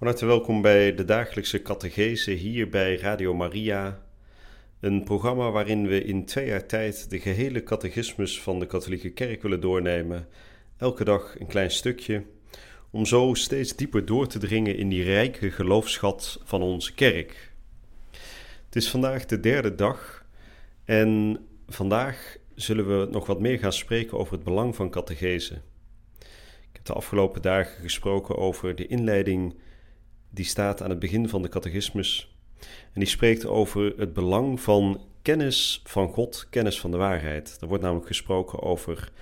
Van harte welkom bij de dagelijkse catechese hier bij Radio Maria. Een programma waarin we in twee jaar tijd de gehele catechismus van de katholieke kerk willen doornemen. Elke dag een klein stukje. Om zo steeds dieper door te dringen in die rijke geloofschat van onze kerk. Het is vandaag de derde dag en vandaag zullen we nog wat meer gaan spreken over het belang van catechese. Ik heb de afgelopen dagen gesproken over de inleiding die staat aan het begin van de catechismus. En die spreekt over het belang van kennis van God, kennis van de waarheid. Er wordt namelijk gesproken over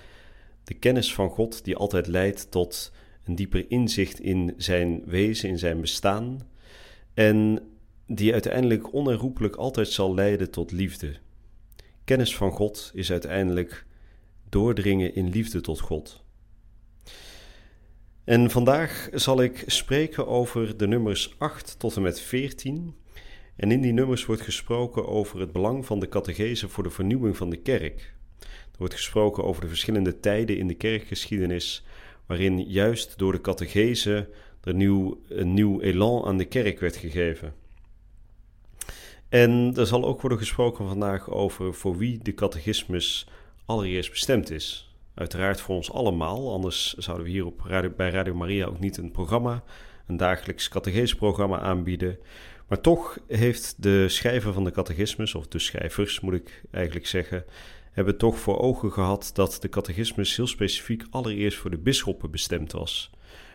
de kennis van God die altijd leidt tot een dieper inzicht in zijn wezen, in zijn bestaan. En die uiteindelijk onherroepelijk altijd zal leiden tot liefde. Kennis van God is uiteindelijk doordringen in liefde tot God. En vandaag zal ik spreken over de nummers 8 tot en met 14. En in die nummers wordt gesproken over het belang van de catechese voor de vernieuwing van de kerk. Er wordt gesproken over de verschillende tijden in de kerkgeschiedenis, waarin juist door de catechese er nieuw, een nieuw elan aan de kerk werd gegeven. En er zal ook worden gesproken vandaag over voor wie de catechismus allereerst bestemd is. Uiteraard voor ons allemaal, anders zouden we hier op Radio, bij Radio Maria ook niet een programma, een dagelijks catechisprogramma aanbieden. Maar toch heeft de schrijver van de catechismus, of de schrijvers moet ik eigenlijk zeggen, hebben toch voor ogen gehad dat de catechismus heel specifiek allereerst voor de bisschoppen bestemd was.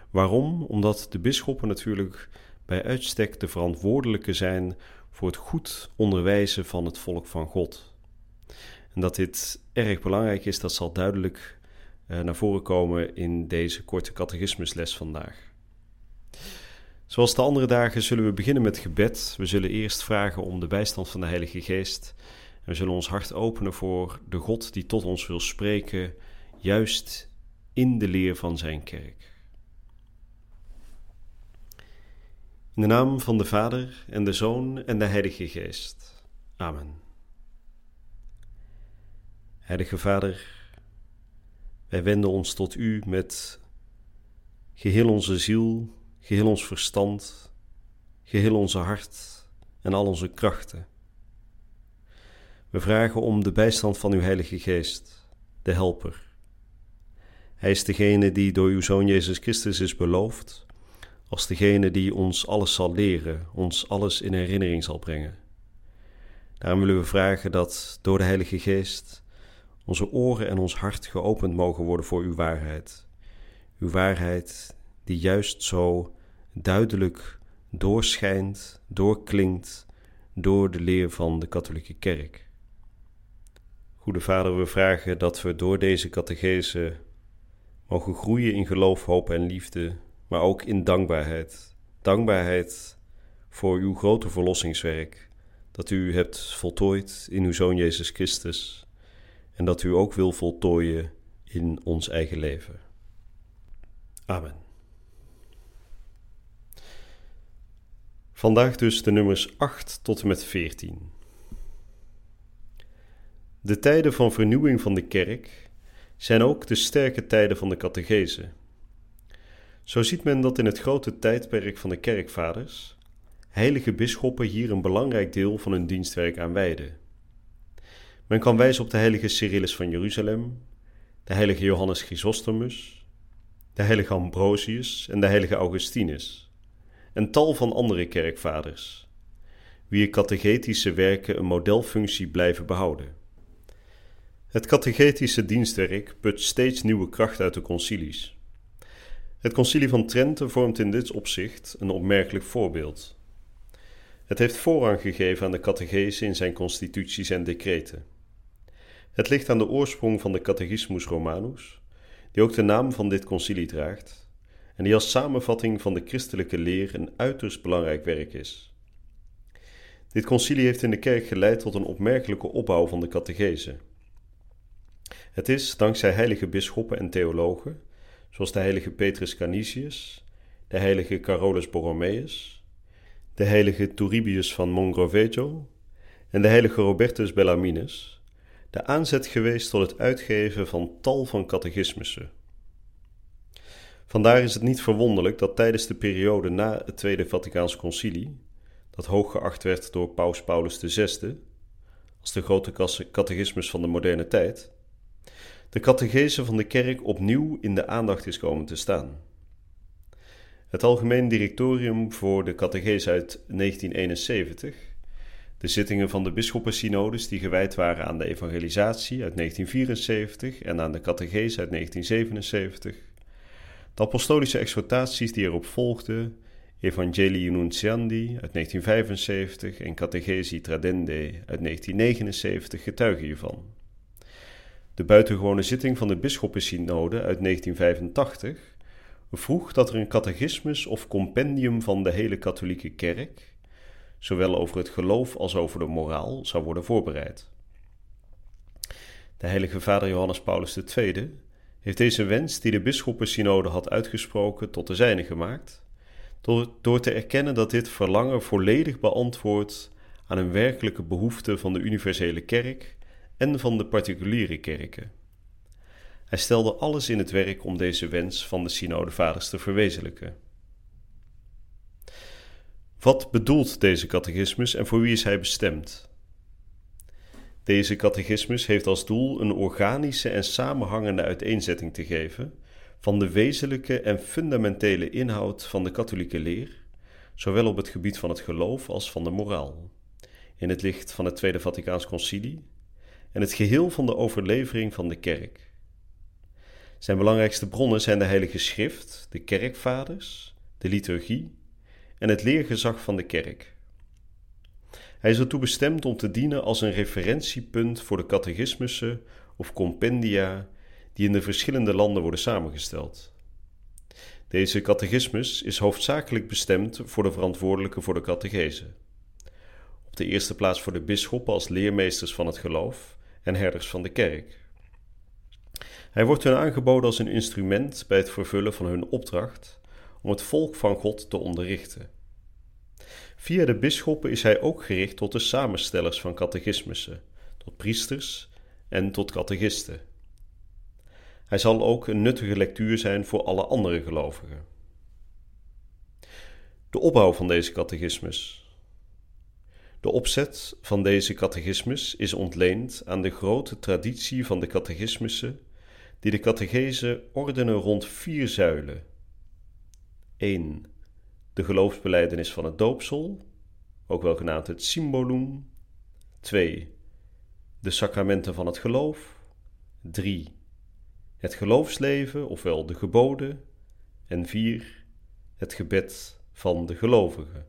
Waarom? Omdat de bisschoppen natuurlijk bij uitstek de verantwoordelijke zijn voor het goed onderwijzen van het volk van God. En dat dit erg belangrijk is, dat zal duidelijk uh, naar voren komen in deze korte catechismusles vandaag. Zoals de andere dagen zullen we beginnen met gebed. We zullen eerst vragen om de bijstand van de Heilige Geest. En we zullen ons hart openen voor de God die tot ons wil spreken, juist in de leer van zijn kerk. In de naam van de Vader en de Zoon en de Heilige Geest. Amen. Heilige Vader, wij wenden ons tot U met geheel onze ziel, geheel ons verstand, geheel onze hart en al onze krachten. We vragen om de bijstand van Uw Heilige Geest, de Helper. Hij is degene die door Uw Zoon Jezus Christus is beloofd, als degene die ons alles zal leren, ons alles in herinnering zal brengen. Daarom willen we vragen dat door de Heilige Geest onze oren en ons hart geopend mogen worden voor uw waarheid. Uw waarheid die juist zo duidelijk doorschijnt, doorklinkt door de leer van de katholieke kerk. Goede Vader, we vragen dat we door deze catechese mogen groeien in geloof, hoop en liefde, maar ook in dankbaarheid. Dankbaarheid voor uw grote verlossingswerk, dat u hebt voltooid in uw Zoon Jezus Christus en dat u ook wil voltooien in ons eigen leven. Amen. Vandaag dus de nummers 8 tot en met 14. De tijden van vernieuwing van de kerk zijn ook de sterke tijden van de catechese. Zo ziet men dat in het grote tijdperk van de kerkvaders heilige bisschoppen hier een belangrijk deel van hun dienstwerk aan wijden. Men kan wijzen op de heilige Cyrillus van Jeruzalem, de heilige Johannes Chrysostomus, de heilige Ambrosius en de heilige Augustinus, en tal van andere kerkvaders, wier catechetische werken een modelfunctie blijven behouden. Het catechetische dienstwerk put steeds nieuwe kracht uit de concilies. Het concilie van Trente vormt in dit opzicht een opmerkelijk voorbeeld. Het heeft voorrang gegeven aan de catechese in zijn constituties en decreten. Het ligt aan de oorsprong van de Catechismus Romanus, die ook de naam van dit concilie draagt, en die als samenvatting van de christelijke leer een uiterst belangrijk werk is. Dit concilie heeft in de kerk geleid tot een opmerkelijke opbouw van de catechese. Het is, dankzij heilige bisschoppen en theologen, zoals de heilige Petrus Canisius, de heilige Carolus Borromeus, de heilige Turibius van Mongrovejo en de heilige Robertus Bellaminus, de aanzet geweest tot het uitgeven van tal van catechismussen. Vandaar is het niet verwonderlijk dat tijdens de periode na het Tweede Vaticaans Concilie, dat hooggeacht werd door Paus Paulus VI als de grote catechismus van de moderne tijd, de catechese van de kerk opnieuw in de aandacht is komen te staan. Het Algemeen Directorium voor de catechese uit 1971, de zittingen van de bisschoppensynodes die gewijd waren aan de evangelisatie uit 1974 en aan de catechese uit 1977, de apostolische exhortaties die erop volgden, Evangelii Nunciandi uit 1975 en Catechesi Tradende uit 1979 getuigen hiervan. De buitengewone zitting van de bisschoppensynode uit 1985 vroeg dat er een catechismus of compendium van de hele katholieke kerk, zowel over het geloof als over de moraal, zou worden voorbereid. De heilige vader Johannes Paulus II heeft deze wens die de bisschoppensynode had uitgesproken tot de zijne gemaakt, door, door te erkennen dat dit verlangen volledig beantwoordt aan een werkelijke behoefte van de universele kerk en van de particuliere kerken. Hij stelde alles in het werk om deze wens van de synodevaders te verwezenlijken. Wat bedoelt deze catechismus en voor wie is hij bestemd? Deze catechismus heeft als doel een organische en samenhangende uiteenzetting te geven van de wezenlijke en fundamentele inhoud van de katholieke leer, zowel op het gebied van het geloof als van de moraal, in het licht van het Tweede Vaticaans Concilie en het geheel van de overlevering van de kerk. Zijn belangrijkste bronnen zijn de Heilige Schrift, de kerkvaders, de liturgie en het leergezag van de kerk. Hij is ertoe bestemd om te dienen als een referentiepunt voor de catechismussen of compendia die in de verschillende landen worden samengesteld. Deze catechismus is hoofdzakelijk bestemd voor de verantwoordelijken voor de catechese. Op de eerste plaats voor de bisschoppen als leermeesters van het geloof en herders van de kerk. Hij wordt hun aangeboden als een instrument bij het vervullen van hun opdracht om het volk van God te onderrichten. Via de bisschoppen is hij ook gericht tot de samenstellers van catechismussen, tot priesters en tot catechisten. Hij zal ook een nuttige lectuur zijn voor alle andere gelovigen. De opbouw van deze catechismus. De opzet van deze catechismus is ontleend aan de grote traditie van de catechismussen die de catechese ordenen rond vier zuilen. 1. De geloofsbeleidenis van het doopsel, ook wel genaamd het symbolum. 2. De sacramenten van het geloof. 3 het geloofsleven, ofwel de geboden, en vier, het gebed van de gelovigen,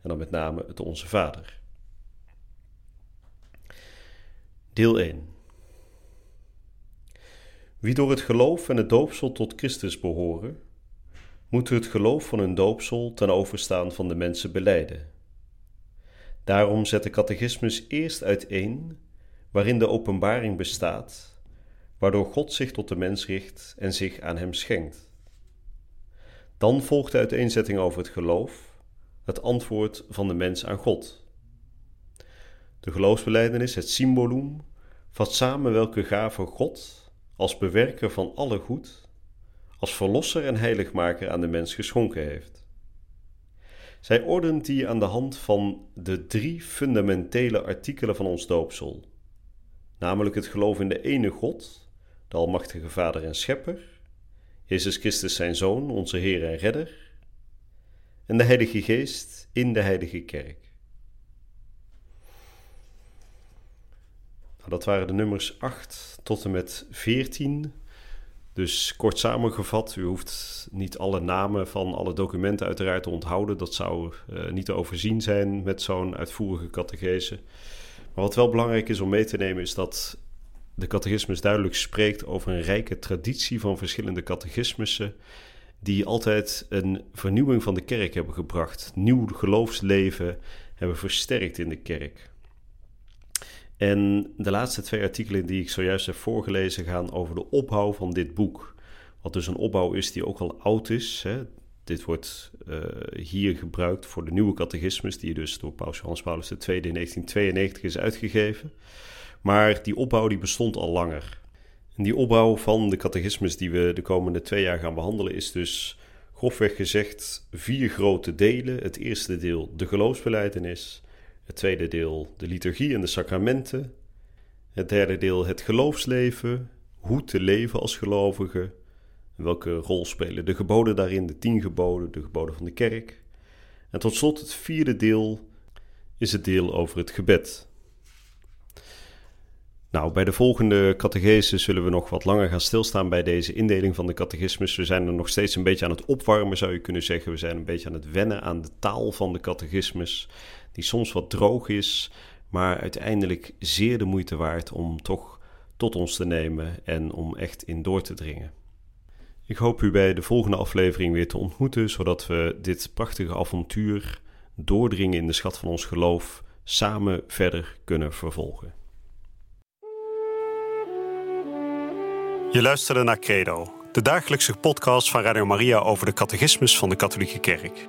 en dan met name het Onze Vader. Deel 1 Wie door het geloof en het doopsel tot Christus behoren, moeten het geloof van hun doopsel ten overstaan van de mensen beleiden. Daarom zet de catechismus eerst uiteen waarin de openbaring bestaat waardoor God zich tot de mens richt en zich aan hem schenkt. Dan volgt de uiteenzetting over het geloof, het antwoord van de mens aan God. De geloofsbeleidenis, het symbolum, vat samen welke gave God als bewerker van alle goed, als verlosser en heiligmaker aan de mens geschonken heeft. Zij ordent die aan de hand van de drie fundamentele artikelen van ons doopsel, namelijk het geloof in de ene God, de Almachtige Vader en Schepper, Jezus Christus zijn Zoon, onze Heer en Redder, en de Heilige Geest in de Heilige Kerk. Nou, dat waren de nummers 8 tot en met 14. Dus kort samengevat, u hoeft niet alle namen van alle documenten uiteraard te onthouden. Dat zou uh, niet te overzien zijn met zo'n uitvoerige catechese. Maar wat wel belangrijk is om mee te nemen is dat de catechismus duidelijk spreekt over een rijke traditie van verschillende catechismussen die altijd een vernieuwing van de kerk hebben gebracht, nieuw geloofsleven hebben versterkt in de kerk. En de laatste twee artikelen die ik zojuist heb voorgelezen gaan over de opbouw van dit boek. Wat dus een opbouw is die ook al oud is. Hè. Dit wordt uh, hier gebruikt voor de nieuwe catechismus, die dus door Paus Johannes Paulus II in 1992 is uitgegeven. Maar die opbouw die bestond al langer. En die opbouw van de catechismus die we de komende twee jaar gaan behandelen is dus grofweg gezegd vier grote delen. Het eerste deel de geloofsbeleidenis, het tweede deel de liturgie en de sacramenten, het derde deel het geloofsleven, hoe te leven als gelovige, welke rol spelen de geboden daarin, de tien geboden, de geboden van de kerk. En tot slot het vierde deel is het deel over het gebed. Nou, bij de volgende catechese zullen we nog wat langer gaan stilstaan bij deze indeling van de catechismus. We zijn er nog steeds een beetje aan het opwarmen, zou je kunnen zeggen. We zijn een beetje aan het wennen aan de taal van de catechismus, die soms wat droog is, maar uiteindelijk zeer de moeite waard om toch tot ons te nemen en om echt in door te dringen. Ik hoop u bij de volgende aflevering weer te ontmoeten, zodat we dit prachtige avontuur, doordringen in de schat van ons geloof, samen verder kunnen vervolgen. Je luisterde naar Credo, de dagelijkse podcast van Radio Maria over de catechismus van de Katholieke Kerk.